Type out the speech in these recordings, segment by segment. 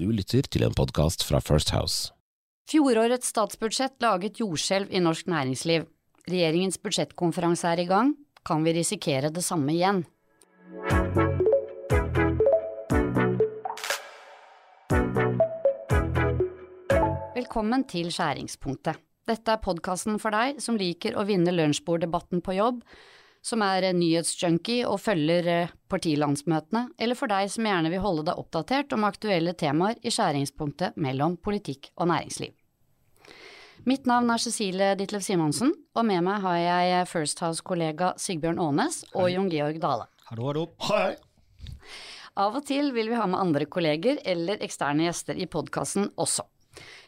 Du lytter til en podkast fra First House. Fjorårets statsbudsjett laget jordskjelv i norsk næringsliv. Regjeringens budsjettkonferanse er i gang. Kan vi risikere det samme igjen? Velkommen til Skjæringspunktet. Dette er podkasten for deg som liker å vinne lunsjborddebatten på jobb, som er nyhetsjunkie og følger eh, partilandsmøtene, eller for deg som gjerne vil holde deg oppdatert om aktuelle temaer i skjæringspunktet mellom politikk og næringsliv. Mitt navn er Cecilie Ditlev Simonsen, og med meg har jeg First House-kollega Sigbjørn Aanes og Jon Georg Dale. Hallo, hallo. Hei. Av og til vil vi ha med andre kolleger eller eksterne gjester i podkasten også.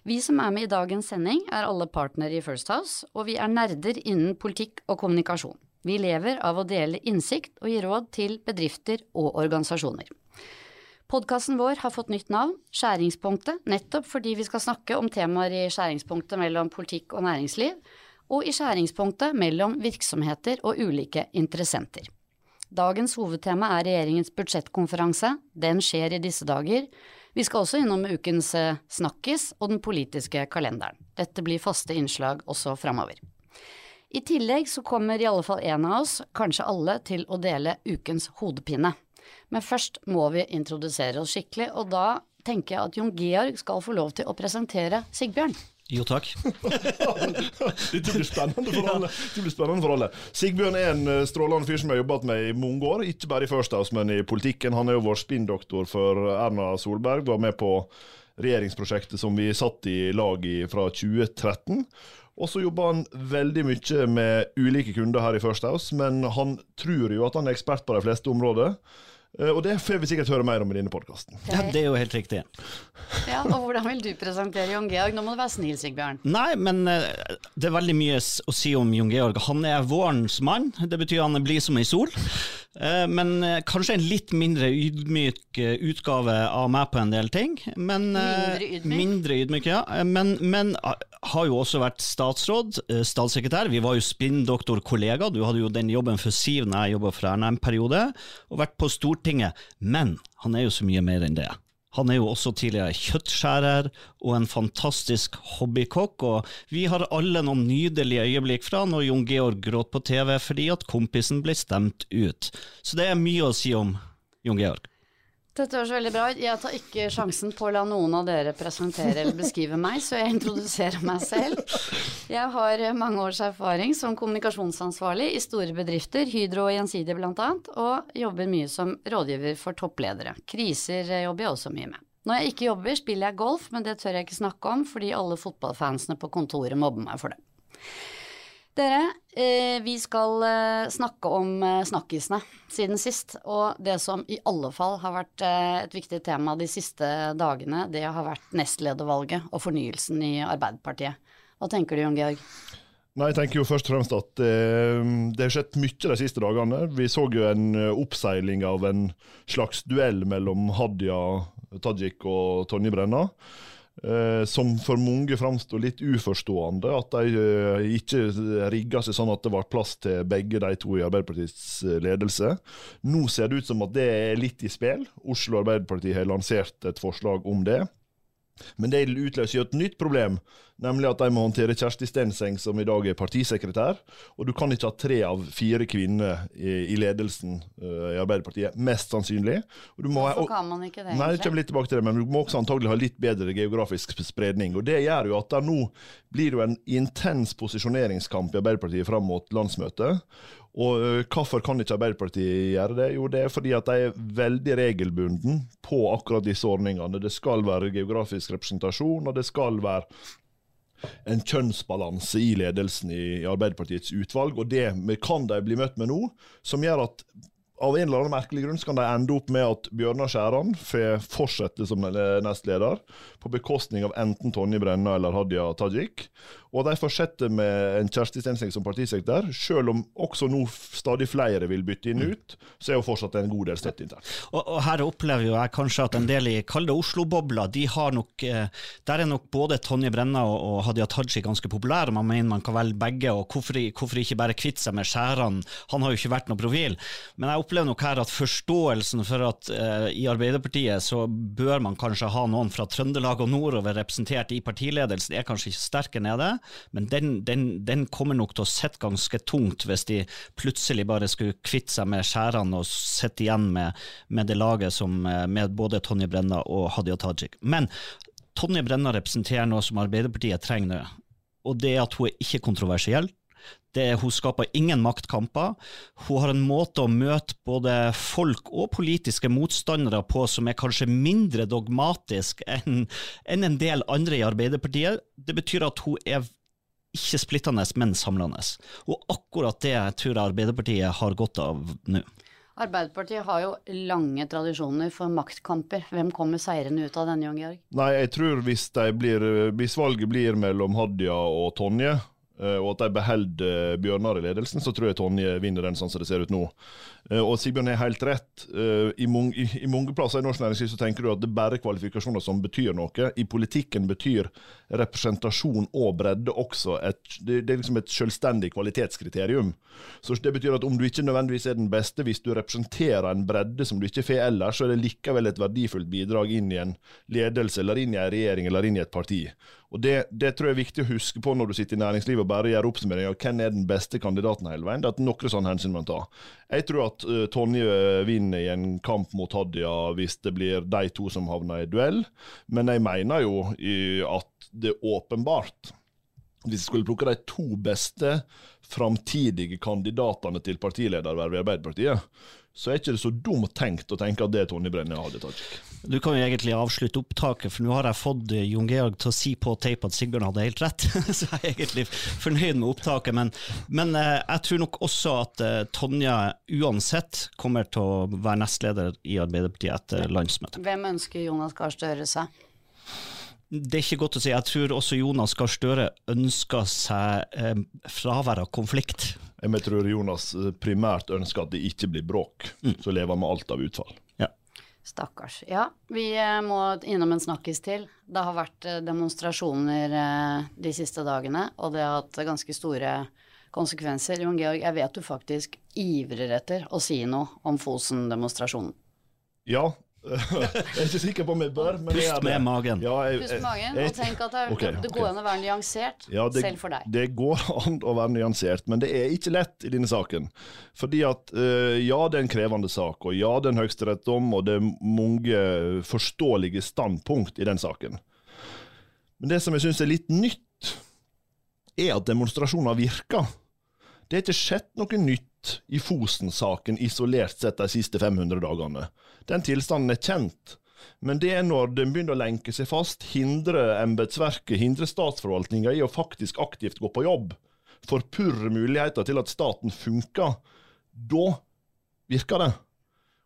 Vi som er med i dagens sending er alle partnere i First House, og vi er nerder innen politikk og kommunikasjon. Vi lever av å dele innsikt og gi råd til bedrifter og organisasjoner. Podkasten vår har fått nytt navn, Skjæringspunktet, nettopp fordi vi skal snakke om temaer i skjæringspunktet mellom politikk og næringsliv, og i skjæringspunktet mellom virksomheter og ulike interessenter. Dagens hovedtema er regjeringens budsjettkonferanse, den skjer i disse dager. Vi skal også innom ukens eh, Snakkis og den politiske kalenderen. Dette blir faste innslag også framover. I tillegg så kommer i alle fall en av oss, kanskje alle, til å dele ukens hodepine. Men først må vi introdusere oss skikkelig, og da tenker jeg at Jon Georg skal få lov til å presentere Sigbjørn. Jo, takk. Dette blir spennende for alle. Det blir spennende for alle. Sigbjørn er en eh, strålende fyr som jeg har jobbet med i mange år. Ikke bare i First House, men i politikken. Han er jo vår spinndoktor for Erna Solberg. Var med på regjeringsprosjektet som vi satt i lag i fra 2013. Og så jobber han veldig mye med ulike kunder her i First House, men han tror jo at han er ekspert på de fleste områder. Eh, Og det får vi sikkert høre mer om i denne podkasten. Ja, det er jo helt riktig. Ja, og hvordan vil du presentere Jon Georg? Nå må du være snill, Sigbjørn. Nei, men eh, det er veldig mye å si om Jon Georg. Han er vårens mann. Det betyr han blir som ei sol. Eh, Men eh, kanskje en litt mindre ydmyk eh, utgave av meg på en del ting. Men, Mindre ydmyk? Mindre ydmyk, ja. Men, men ah, har jo også vært statsråd, statssekretær. Vi var jo spinndoktorkollega. Du hadde jo den jobben for Siv når jeg jobba for Erna en periode, og vært på Stortinget. Men han er jo så mye mer enn det. Han er jo også tidligere kjøttskjærer og en fantastisk hobbykokk, og vi har alle noen nydelige øyeblikk fra når Jon Georg gråt på TV fordi at kompisen ble stemt ut. Så det er mye å si om Jon Georg. Dette høres veldig bra ut. Jeg tar ikke sjansen på å la noen av dere presentere eller beskrive meg, så jeg introduserer meg selv. Jeg har mange års erfaring som kommunikasjonsansvarlig i store bedrifter, Hydro og Gjensidige annet, og jobber mye som rådgiver for toppledere. Kriser jobber jeg også mye med. Når jeg ikke jobber, spiller jeg golf, men det tør jeg ikke snakke om fordi alle fotballfansene på kontoret mobber meg for det. Dere, eh, vi skal eh, snakke om eh, snakkisene siden sist, og det som i alle fall har vært et viktig tema de siste dagene, det har vært nestledervalget og fornyelsen i Arbeiderpartiet. Hva tenker du, Jon Georg? Nei, jeg tenker jo først og fremst at eh, det har skjedd mye de siste dagene. Vi så jo en oppseiling av en slags duell mellom Hadia Tajik og Tonje Brenna. Eh, som for mange framsto litt uforstående, at de eh, ikke rigga seg sånn at det var plass til begge de to i Arbeiderpartiets eh, ledelse. Nå ser det ut som at det er litt i spill. Oslo Arbeiderparti har lansert et forslag om det. Men det utløser jo et nytt problem, nemlig at de må håndtere Kjersti Stenseng, som i dag er partisekretær. Og du kan ikke ha tre av fire kvinner i, i ledelsen uh, i Arbeiderpartiet, mest sannsynlig. Og du må Hvorfor kan man ikke det, Nei, jeg kommer litt tilbake til det, men du må også antagelig ha litt bedre geografisk spredning. Og Det gjør jo at det nå blir jo en intens posisjoneringskamp i Arbeiderpartiet fram mot landsmøtet. Og uh, hvorfor kan ikke Arbeiderpartiet gjøre det? Jo, det er fordi at de er veldig regelbunden på akkurat disse ordningene. Det skal være geografisk representasjon, og det skal være en kjønnsbalanse i ledelsen i, Arbeiderpartiets utvalg, og det kan de bli møtt med nå, som gjør at av en eller annen merkelig grunn så kan de ende opp med at Bjørnar Skjæran får fortsette som nestleder, på bekostning av enten Tonje Brenna eller Hadia Tajik. Og de fortsetter med en Kjersti Stenseng som partisekretær, selv om også nå stadig flere vil bytte inn ut, så er jo fortsatt en god del støtte internt. Og, og her opplever jo jeg kanskje at en del i kalde Oslo-bobla, de har nok eh, Der er nok både Tonje Brenna og, og Hadia Tajik ganske populære, man mener man kan velge begge, og hvorfor, hvorfor ikke bare kvitte seg med Skjæran? Han har jo ikke vært noe profil. Men jeg opplever nok her at forståelsen for at eh, i Arbeiderpartiet så bør man kanskje ha noen fra Trøndelag og nordover representert i partiledelsen, er kanskje ikke sterke nede, men den, den, den kommer nok til å sitte ganske tungt hvis de plutselig bare skulle kvitte seg med skjærene og sitte igjen med, med, det laget som, eh, med både Tonje Brenna og Hadia Tajik. Men Tonje Brenna representerer noe som Arbeiderpartiet trenger nå, og det er at hun er ikke kontroversiell det, hun skaper ingen maktkamper. Hun har en måte å møte både folk og politiske motstandere på som er kanskje mindre dogmatisk enn en, en del andre i Arbeiderpartiet. Det betyr at hun er ikke splittende, men samlende. Og akkurat det tror jeg Arbeiderpartiet har godt av nå. Arbeiderpartiet har jo lange tradisjoner for maktkamper. Hvem kommer seirende ut av denne, Jon Georg? Nei, jeg tror hvis, blir, hvis valget blir mellom Hadia og Tonje, og at de beholder eh, Bjørnar i ledelsen, så tror jeg Tonje vinner den sånn som det ser ut nå. Eh, og Sigbjørn er helt rett. I mange, i, mange plasser i norsk næringsliv så tenker du at det er bare kvalifikasjoner som betyr noe. I politikken betyr representasjon og bredde også et, det, er liksom et selvstendig kvalitetskriterium. Så Det betyr at om du ikke nødvendigvis er den beste, hvis du representerer en bredde som du ikke får ellers, så er det likevel et verdifullt bidrag inn i en ledelse eller inn i en regjering eller inn i et parti. Og det, det, tror jeg er viktig å huske på når du sitter i næringslivet og bare gjør oppsummering av hvem er den beste kandidaten hele veien. Det er noen sånne hensyn man tar. Jeg tror at uh, Tonje vinner i en kamp mot Hadia hvis det blir de to som havner i duell, men jeg mener jo at det er åpenbart hvis jeg skulle plukke de to beste framtidige kandidatene til partiledervervet i Arbeiderpartiet, så er ikke det så dumt tenkt å tenke at det er Tonje Brenne og Hadia Tajik. Du kan jo egentlig avslutte opptaket, for nå har jeg fått eh, Jon Georg til å si på tape at Sigbjørn hadde helt rett. så jeg er egentlig fornøyd med opptaket. Men, men eh, jeg tror nok også at Tonja Tonje uansett kommer til å være nestleder i Arbeiderpartiet etter landsmøtet. Hvem ønsker Jonas Gahr Støre seg? Det er ikke godt å si. Jeg tror også Jonas Gahr Støre ønsker seg eh, fravær av konflikt. Jeg tror Jonas eh, primært ønsker at det ikke blir bråk. Mm. Så lever med alt av utfall. Stakkars. Ja, vi eh, må innom en snakkis til. Det har vært eh, demonstrasjoner de siste dagene, og det har hatt ganske store konsekvenser. Jon Georg, jeg vet du faktisk ivrer etter å si noe om Fosen-demonstrasjonen. Ja, jeg er ikke sikker på om jeg bør, men Pust med magen. Ja, jeg, Pust med magen, og tenk at det, okay, det går an å være nyansert, ja, det, selv for deg. Det går an å være nyansert, men det er ikke lett i denne saken. Fordi at uh, ja, det er en krevende sak, og ja, det er en høyesterettsdom, og det er mange forståelige standpunkt i den saken. Men det som jeg syns er litt nytt, er at demonstrasjoner virker. Det er ikke skjedd noe nytt i Fosen-saken isolert sett de siste 500 dagene. Den tilstanden er kjent. Men det er når den begynner å lenke seg fast, hindre embetsverket, hindre statsforvaltninga i å faktisk aktivt gå på jobb, forpurre muligheter til at staten funker, da virker det.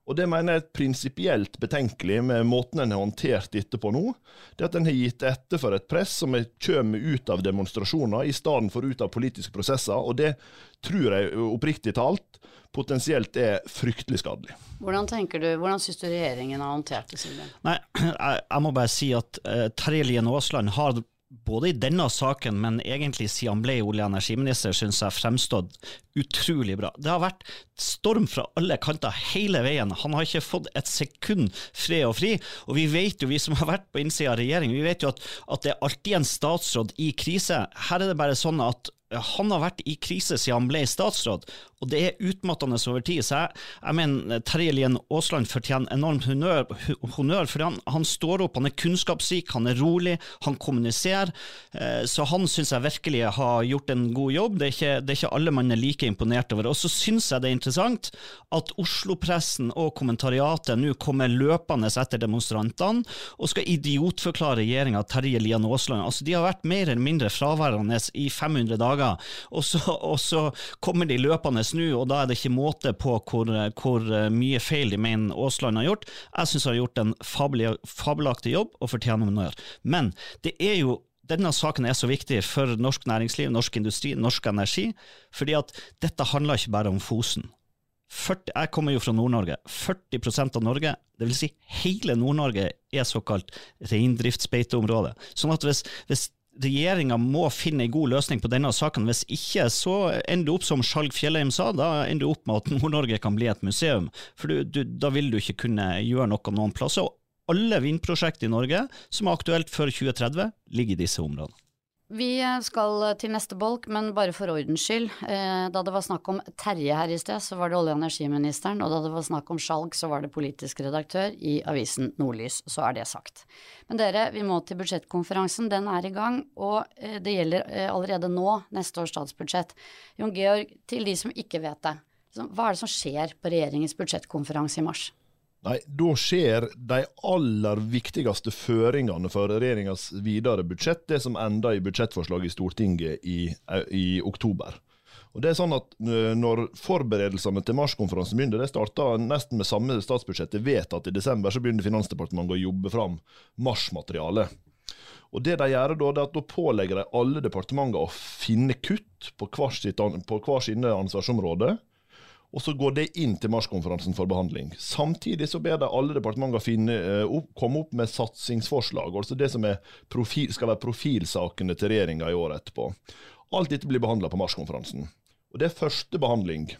Og det mener jeg er prinsipielt betenkelig med måten en har håndtert dette på nå. Det at en har gitt etter for et press som kommer ut av demonstrasjoner, i stedet for ut av politiske prosesser. Og det tror jeg oppriktig talt potensielt er fryktelig skadelig. Hvordan tenker du, hvordan syns du regjeringen har håndtert det, Silje? Nei, jeg, jeg, må bare si at uh, Terje Lien Aasland har både i denne saken, men egentlig siden han ble olje- og energiminister, syns jeg fremstått utrolig bra. Det har vært storm fra alle kanter hele veien. Han har ikke fått et sekund fred og fri. Og vi vet jo, vi som har vært på innsida av regjeringen, vi vet jo at, at det er alltid en statsråd i krise. Her er det bare sånn at han har vært i krise siden han ble statsråd, og det er utmattende over tid. Så jeg, jeg mener Terje Lien Aasland fortjener enormt honnør, honnør for han, han, står opp, han er kunnskapsrik, han er rolig, han kommuniserer. Eh, så han syns jeg virkelig har gjort en god jobb. Det er ikke, det er ikke alle man er like imponert over. Og så syns jeg det er interessant at Oslo-pressen og kommentariatet nå kommer løpende etter demonstrantene og skal idiotforklare regjeringa Terje Lien Aasland. Altså, de har vært mer eller mindre fraværende i 500 dager, og så, og så kommer de løpende nå, og da er det ikke måte på hvor, hvor mye feil de mener Aasland har gjort. Jeg syns han har gjort en fabelaktig jobb og fortjener honnør. Men det er jo denne saken er så viktig for norsk næringsliv, norsk industri, norsk energi, fordi at dette handler ikke bare om Fosen. 40, jeg kommer jo fra Nord-Norge. 40 av Norge, dvs. Si hele Nord-Norge, er såkalt reindriftsbeiteområde. Sånn at hvis, hvis regjeringa må finne en god løsning på denne saken. Hvis ikke, så ender det opp som Skjalg Fjellheim sa, da ender det opp med at Nord-Norge kan bli et museum. For du, du, da vil du ikke kunne gjøre noe noen plasser. Og alle vindprosjekt i Norge som er aktuelt før 2030, ligger i disse områdene. Vi skal til neste bolk, men bare for ordens skyld. Eh, da det var snakk om Terje her i sted, så var det olje- og energiministeren, og da det var snakk om Skjalg, så var det politisk redaktør i avisen Nordlys. Så er det sagt. Men dere, vi må til budsjettkonferansen. Den er i gang, og eh, det gjelder eh, allerede nå neste års statsbudsjett. Jon Georg, til de som ikke vet det, hva er det som skjer på regjeringens budsjettkonferanse i mars? Nei, Da skjer de aller viktigste føringene for regjeringas videre budsjett, det som ender i budsjettforslaget i Stortinget i, i oktober. Og det er sånn at Når forberedelsene til marskonferansen begynner, det starta nesten med samme statsbudsjettet vedtatt i desember, så begynner Finansdepartementet å jobbe fram marsmateriale. Og det de gjør Da det er at da pålegger de alle departementene å finne kutt på hver, sitt, på hver sine ansvarsområder og så går det inn til marskonferansen for behandling. Samtidig så ber de alle departementer finne, opp, komme opp med satsingsforslag, altså det som profil, skal være profilsakene til regjeringa i året etterpå. Alt dette blir behandla på marskonferansen. Og Det er første behandling.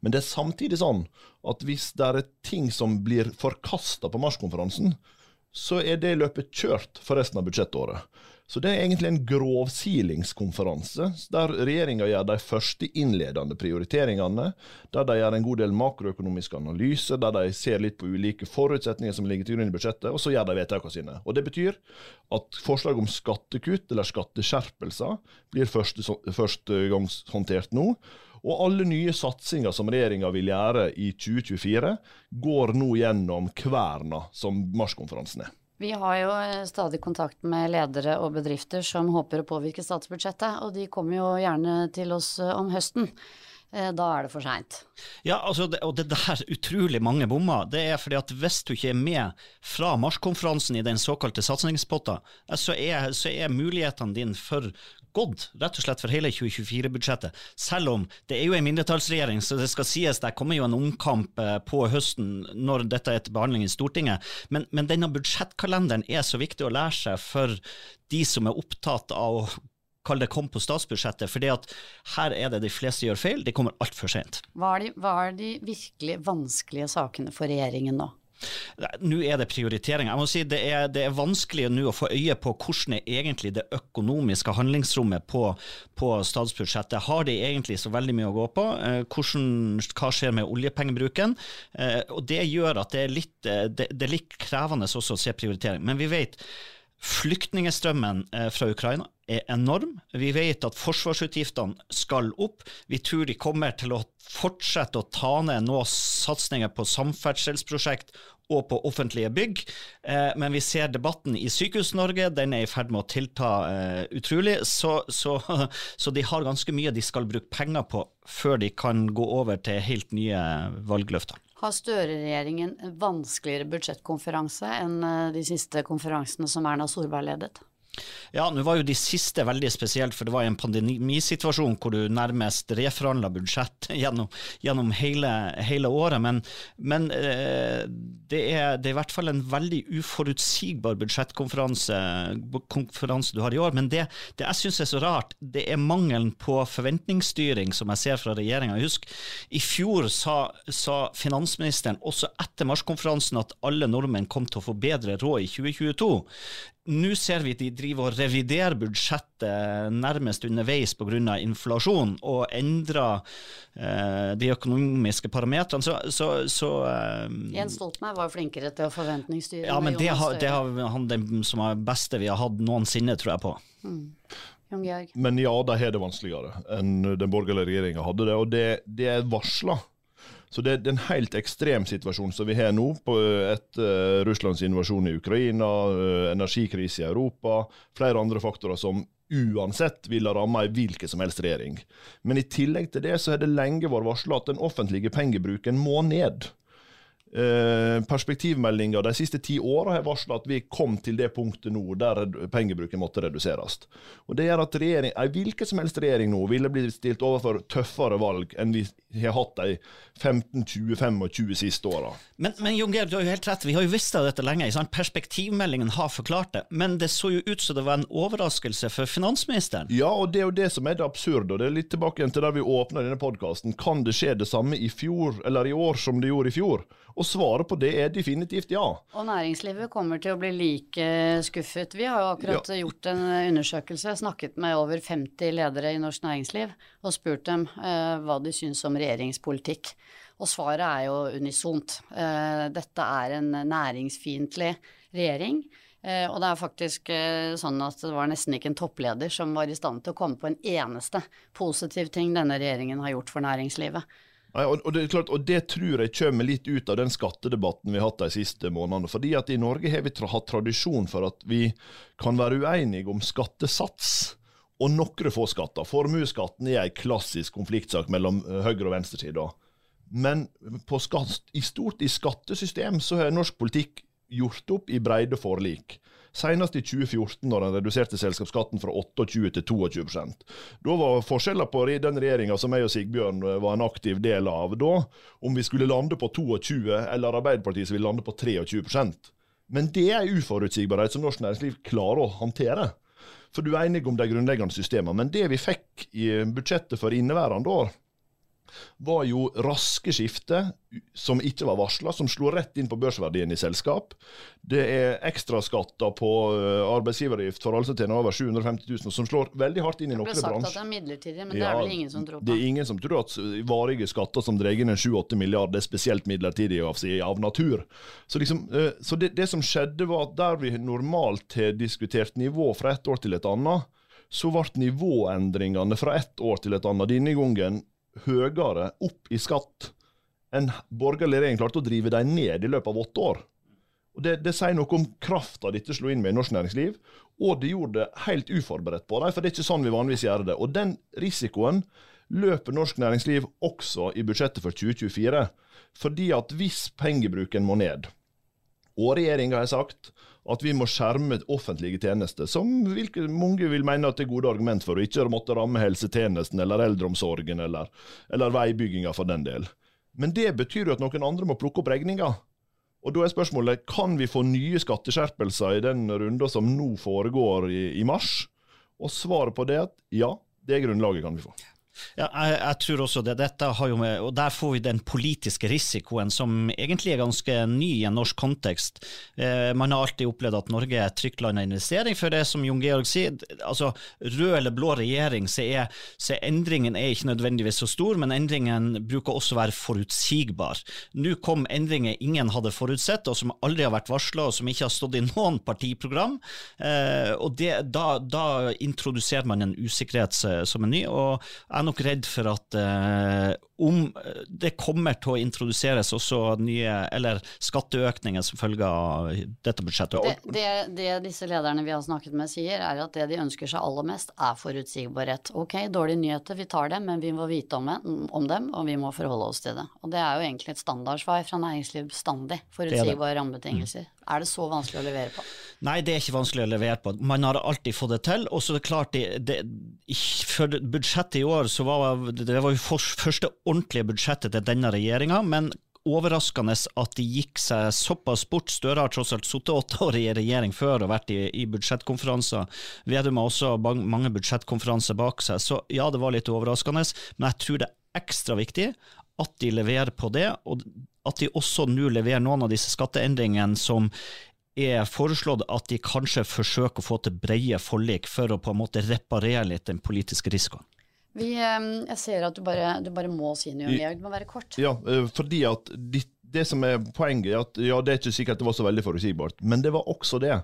Men det er samtidig sånn at hvis det er ting som blir forkasta på marskonferansen, så er det løpet kjørt for resten av budsjettåret. Så det er egentlig en grovsilingskonferanse, der regjeringa gjør de første innledende prioriteringene, der de gjør en god del makroøkonomiske analyser, der de ser litt på ulike forutsetninger som ligger til grunn i budsjettet, og så gjør de vedtakene sine. Og Det betyr at forslag om skattekutt eller skatteskjerpelser blir første, første håndtert nå. Og alle nye satsinger som regjeringa vil gjøre i 2024, går nå gjennom kverna som marskonferansen er. Vi har jo eh, stadig kontakt med ledere og bedrifter som håper å påvirke statsbudsjettet, og de kommer jo gjerne til oss eh, om høsten. Eh, da er det for seint. Ja, altså, og det der utrolig mange bommer, det er fordi at hvis du ikke er med fra marskonferansen i den såkalte satsingspotta, så er, så er mulighetene dine for gått, rett og slett for hele 2024-budsjettet. Selv om det er jo en mindretallsregjering, så det skal sies det kommer jo en omkamp eh, på høsten når dette er til behandling i Stortinget. Men, men denne budsjettkalenderen er så viktig å lære seg for de som er opptatt av å kalle det kom på statsbudsjettet, fordi at her er det de fleste gjør feil, de kommer altfor sent. Hva, hva er de virkelig vanskelige sakene for regjeringen nå? Nå er det prioritering. Jeg må si Det er, det er vanskelig nå å få øye på hvordan er egentlig det økonomiske handlingsrommet på, på statsbudsjettet. Har de egentlig så veldig mye å gå på? Eh, hvordan, hva skjer med oljepengebruken? Eh, og Det gjør at det er litt, eh, det, det er litt krevende også å se prioritering. Men vi vet Flyktningstrømmen fra Ukraina er enorm. Vi vet at forsvarsutgiftene skal opp. Vi tror de kommer til å fortsette å ta ned nå satsinger på samferdselsprosjekt og på offentlige bygg. Eh, men vi ser debatten i Sykehus-Norge, den er i ferd med å tilta eh, utrolig. Så, så, så, de har ganske mye de skal bruke penger på før de kan gå over til helt nye valgløfter. Har Støre-regjeringen en vanskeligere budsjettkonferanse enn eh, de siste konferansene som Erna Solberg ledet? Ja, nå var jo de siste veldig spesielt, for det var en pandemisituasjon hvor du nærmest reforhandla budsjett gjennom, gjennom hele, hele, året. Men, men eh, det, er, det, er, i hvert fall en veldig uforutsigbar budsjettkonferanse du har i år. Men det, det jeg syns er så rart, det er mangelen på forventningsstyring som jeg ser fra regjeringa. Husk, i fjor sa, sa finansministeren også etter marskonferansen at alle nordmenn kom til å få bedre råd i 2022 nå ser vi at de driver og reviderer budsjettet nærmest underveis pga. inflasjon, og endrer eh, de økonomiske parametrene. Så, så, så eh, Jens Stoltenberg var flinkere til å forventningsstyre. Ja, men det har, det har, han den som er beste vi har hatt noensinne, tror jeg på. Mm. Men ja, de har det vanskeligere enn den borgerlige regjeringa hadde det, og det, det er varsla så det, det, er en helt ekstrem situasjon som vi har nå, etter uh, Russlands invasjon i Ukraina, uh, energikrise i Europa, flere andre faktorer som uansett ville rammet ei hvilken som helst regjering. Men i tillegg til det så har det lenge vært varsla at den offentlige pengebruken må ned. Eh, Perspektivmeldinga de siste ti åra har varsla at vi kom til det punktet nå der pengebruken måtte reduseres. Og Det gjør at regjering, ei hvilken som helst regjering nå ville blitt stilt overfor tøffere valg enn vi har hatt de 15-20-25 siste åra. Men, men Jon Georg, du har jo helt rett, vi har jo visst av dette lenge. Sant? Perspektivmeldingen har forklart det. Men det så jo ut som det var en overraskelse for finansministeren. Ja, og det er jo det som er det absurde. og Det er litt tilbake igjen til der vi åpna denne podkasten. Kan det skje det samme i fjor, eller i år som det gjorde i fjor? Og svaret på det er definitivt ja. Og næringslivet kommer til å bli like skuffet. Vi har jo akkurat ja. gjort en undersøkelse, snakket med over 50 ledere i norsk næringsliv og spurt dem eh, hva de syns om regjeringspolitikk. Og svaret er jo unisont. Eh, dette er en næringsfiendtlig regjering. Eh, og det er faktisk eh, sånn at det var nesten ikke en toppleder som var i stand til å komme på en eneste positiv ting denne regjeringen har gjort for næringslivet. Nei, og, og, det klart, og, det tror jeg kommer litt ut av den skattedebatten vi har hatt de siste månedene. fordi at I Norge har vi tra hatt tradisjon for at vi kan være uenige om skattesats og noen få skatter. Formuesskatten er en klassisk konfliktsak mellom eh, høyre- og venstresida. Men skatt, i stort i skattesystem så har norsk politikk gjort opp i breide forlik. Senest i 2014, når den reduserte selskapsskatten fra 28 til 22% Da var forskjellen på den regjeringa som jeg og Sigbjørn eh, var en aktiv del av da, om vi skulle lande på 22, eller Arbeiderpartiet som ville lande på 23% Men det er uforutsigbarhet som norsk næringsliv klarer å håndtere. For du er enig om de grunnleggende systemene. Men det vi fikk i budsjettet for inneværende år, var jo raske skifter som ikke var varsla, som slo rett inn på børsverdien i selskap. Det er ekstraskatter på eh, arbeidsgiveravgift for alle som tjener over 750 000, som slår veldig hardt inn i noen bransjer. Det ble sagt at det er midlertidig, men ja, det er vel ingen som tror på. Det er ingen som tror at varige skatter som drar inn 7-8 milliarder, er spesielt midlertidige av, av natur. Så, liksom, eh, så det, det, som skjedde, var at der vi normalt har diskutert nivå fra et år til et annet, så ble nivåendringene fra ett år til et annet denne gangen høyere opp i skatt enn borgerlig regjering klarte å drive dem ned i løpet av åtte år. Og det, det sier noe om krafta dette slo inn med i norsk næringsliv, og det gjorde det helt uforberedt på dem, for det er ikke sånn vi vanligvis gjør det. Og den risikoen løper norsk næringsliv også i budsjettet for 2024. Fordi at hvis pengebruken må ned, og regjeringa har sagt at vi må skjerme offentlige tjenester, som mange vil mene at det er gode argument for, og ikke måtte ramme helsetjenesten eller eldreomsorgen eller, eller veibygginga for den del. Men det betyr jo at noen andre må plukke opp regninga. Og da er spørsmålet kan vi få nye skatteskjerpelser i den runda som nå foregår i, i mars? Og svaret på det er at ja, det grunnlaget kan vi få. Ja, jeg, jeg, tror også det. Dette har jo med, og Der får vi den politiske risikoen som egentlig er ganske ny i en norsk kontekst. Eh, man har alltid opplevd at Norge er et trygt land av investering. For det som Jon Georg sier, altså rød eller blå regjering, så er, så endringen er ikke nødvendigvis så stor, men endringen bruker også å være forutsigbar. Nå kom endringer ingen hadde forutsett, og som aldri har vært varsla, og som ikke har stått i noen partiprogram. Eh, og det, da, da introduserer man en usikkerhet som er ny. og jeg nok redd for at uh, om det kommer til å introduseres også nye eller skatteøkninger som følge av dette budsjettet. Det, det, det, disse lederne vi har snakket med sier, er at det de ønsker seg aller mest, er forutsigbarhet. Ok, dårlige nyheter, vi tar dem, men vi må vite om, om, dem, og vi må forholde oss til det. Og det er jo egentlig et standardsvar fra næringsliv bestandig. Forutsigbare rammebetingelser. Mm. Er det så vanskelig å levere på? Nei, det er ikke vanskelig å levere på. Man har alltid fått det til. Og så er det klart, det, det, for budsjettet i år så var det var jo første ordentlige budsjettet til denne regjeringa, men overraskende at de gikk seg såpass bort. Støre har tross alt sittet åtte år i regjering før og vært i, i budsjettkonferanser. Vedum har også mange budsjettkonferanser bak seg, så ja, det var litt overraskende. Men jeg tror det er ekstra viktig at de leverer på det, og at de også nå leverer noen av disse skatteendringene som er foreslått at de kanskje forsøker å få til brede forlik for å på en måte reparere litt den politiske risikoen. Vi, jeg ser at du bare, du bare må si noe, Georg. Det må være kort. Ja, eh, fordi at det, det som er poenget, er at ja, det er ikke sikkert det var så veldig forutsigbart, men det var også det.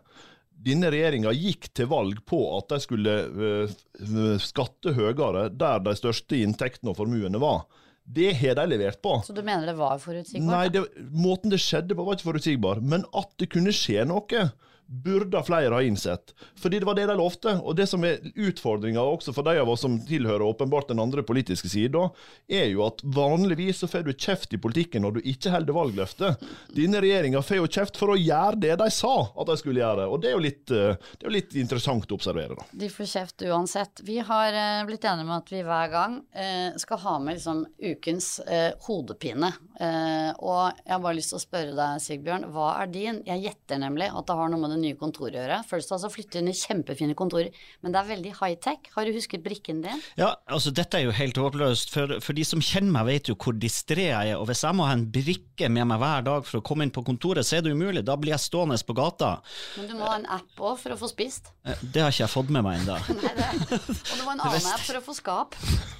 Denne regjeringa gikk til valg på at de skulle uh, skatte høyere der de største inntektene og formuene var. Det har de levert på. Så du mener det var forutsigbart? Nei, det, måten det skjedde på var ikke forutsigbar. Men at det kunne skje noe burde flere ha innsett. Fordi det var det de lovte. Og det som er utfordringa også for de av oss som tilhører åpenbart den andre politiske sida, er jo at vanligvis så får du kjeft i politikken når du ikke holder valgløftet. Denne regjeringa får jo kjeft for å gjøre det de sa at de skulle gjøre. Og det er jo litt, eh, er litt interessant å observere, da. De får kjeft uansett. Vi har eh, blitt enige med at vi hver gang eh, skal ha med liksom ukens hodepine. Og jeg har bare lyst til å spørre deg, Sigbjørn, hva er din? Jeg gjetter nemlig at det har noe med det nye kontoret å gjøre. First altså flytte inn i kjempefine kontorer, men det er veldig high-tech. Har du husket brikken din? Ja, altså dette er jo helt håpløst. For, for de som kjenner meg, vet jo hvor distré jeg er. Og hvis jeg må ha en brikke med meg hver dag for å komme inn på kontoret, så er det umulig. Da blir jeg stående på gata. Men du må ha en app òg for å få spist. Eh, Det har ikke jeg fått med meg ennå. Og du må ha en annen app for å få skap.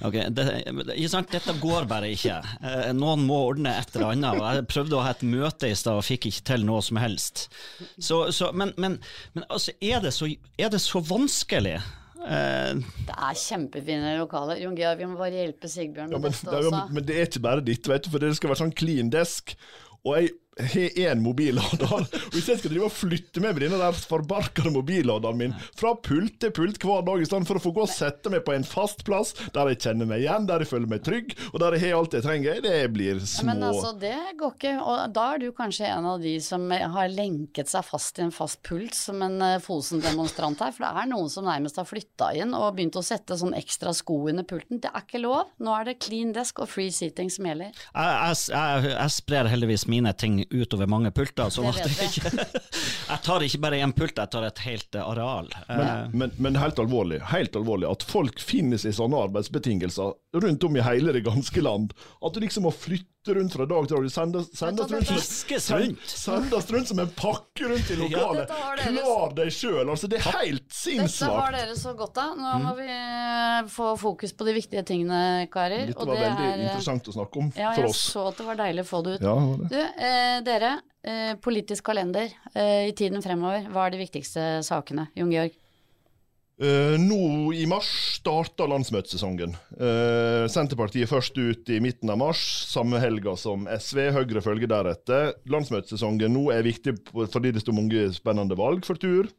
Ok, det, ikke sant? Dette går bare ikke. Eh, Noen må ordne et eller annet. Jeg prøvde å ha et møte i stad og fikk ikke til noe som helst. Så, så, men men, men altså, er det så, er det så vanskelig? Eh, Det er kjempefine lokaler. Jon Georg, vi må bare hjelpe Sigbjørn Ja, men, dette det er men det er ikke bare ditt, vet du, for det skal være sånn clean desk. Og jeg har én mobillader. Hvis jeg skal drive og flytte med denne der forbarkede mobilladeren min fra pult til pult hver dag, i stedet for å få gå og sette meg på en fast plass der jeg kjenner meg igjen, der jeg føler meg trygg, og der jeg har alt jeg trenger, det blir små Men altså, det går ikke. Og da er du kanskje en av de som har lenket seg fast i en fast pult som en eh, Fosen-demonstrant her. For det er noen som nærmest har flytta inn og begynt å sette sånn ekstra sko under pulten. Det er ikke lov. Nå er det clean desk og free seating som gjelder. jeg, jeg, jeg, jeg sprer heldigvis mine ting utover mange pulter, sånn at jeg ikke Jeg tar ikke bare én pult, jeg tar et helt eh, areal. Eh, Men, men, men helt alvorlig, helt alvorlig, at folk finner seg i sånne arbeidsbetingelser rundt om i hele det ganske land. At du liksom må flytte rundt fra dag til dag. Du sendes, sendes, rundt, som rundt. sendes rundt som en pakke rundt i lokalet. Klar deg sjøl. Altså, det er helt Dette har dere så godt av. Nå må vi eh, få fokus på de viktige tingene, karer. Dette og var det veldig er, interessant å snakke om Ja, for jeg så at det var deilig å få det ut. Ja, det. Du, eh, dere. Eh, politisk kalender eh, i tiden fremover. Hva er de viktigste sakene? Jon Georg? Uh, nå i mars starter landsmøtesesongen. Uh, Senterpartiet først ut i midten av mars, samme helga som SV. Høyre følger deretter. Landsmøtesesongen nå er viktig fordi det står mange spennende valg for tur.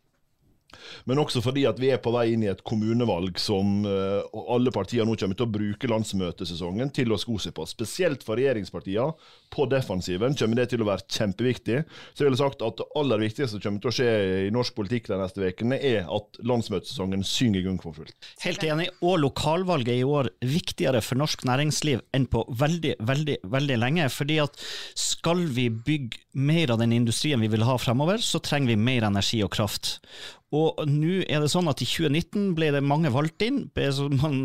Men også fordi at vi er på vei inn i et kommunevalg som eh, alle partier nå kommer til å bruke landsmøtesesongen til å sko seg på. Spesielt for regjeringspartiene. På defensiven kommer det til å være kjempeviktig. Så jeg ville sagt at det aller viktigste som kommer til å skje i norsk politikk de neste ukene, er at landsmøtesesongen synger gung for fullt. Helt enig, og lokalvalget er i år viktigere for norsk næringsliv enn på veldig, veldig, veldig lenge. fordi at skal vi bygge mer av den industrien vi vil ha fremover, så trenger vi mer energi og kraft. Og nå er det sånn at i 2019 ble det mange valgt inn, ble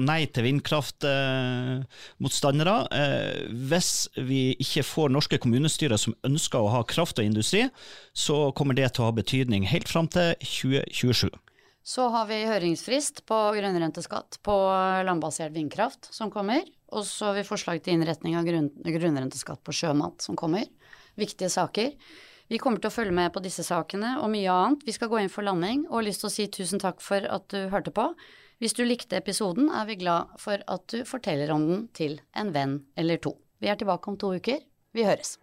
nei til vindkraftmotstandere. Eh, hvis vi ikke får norske kommunestyrer som ønsker å ha kraft og industri, så kommer det til å ha betydning helt fram til 2027. Så har vi høringsfrist på grunnrenteskatt på landbasert vindkraft som kommer. Og så har vi forslag til innretning av grunn, grunnrenteskatt på sjømat som kommer. Viktige saker. Vi kommer til å følge med på disse sakene og mye annet. Vi skal gå inn for landing og har lyst til å si tusen takk for at du hørte på. Hvis du likte episoden, er vi glad for at du forteller om den til en venn eller to. Vi er tilbake om to uker. Vi høres.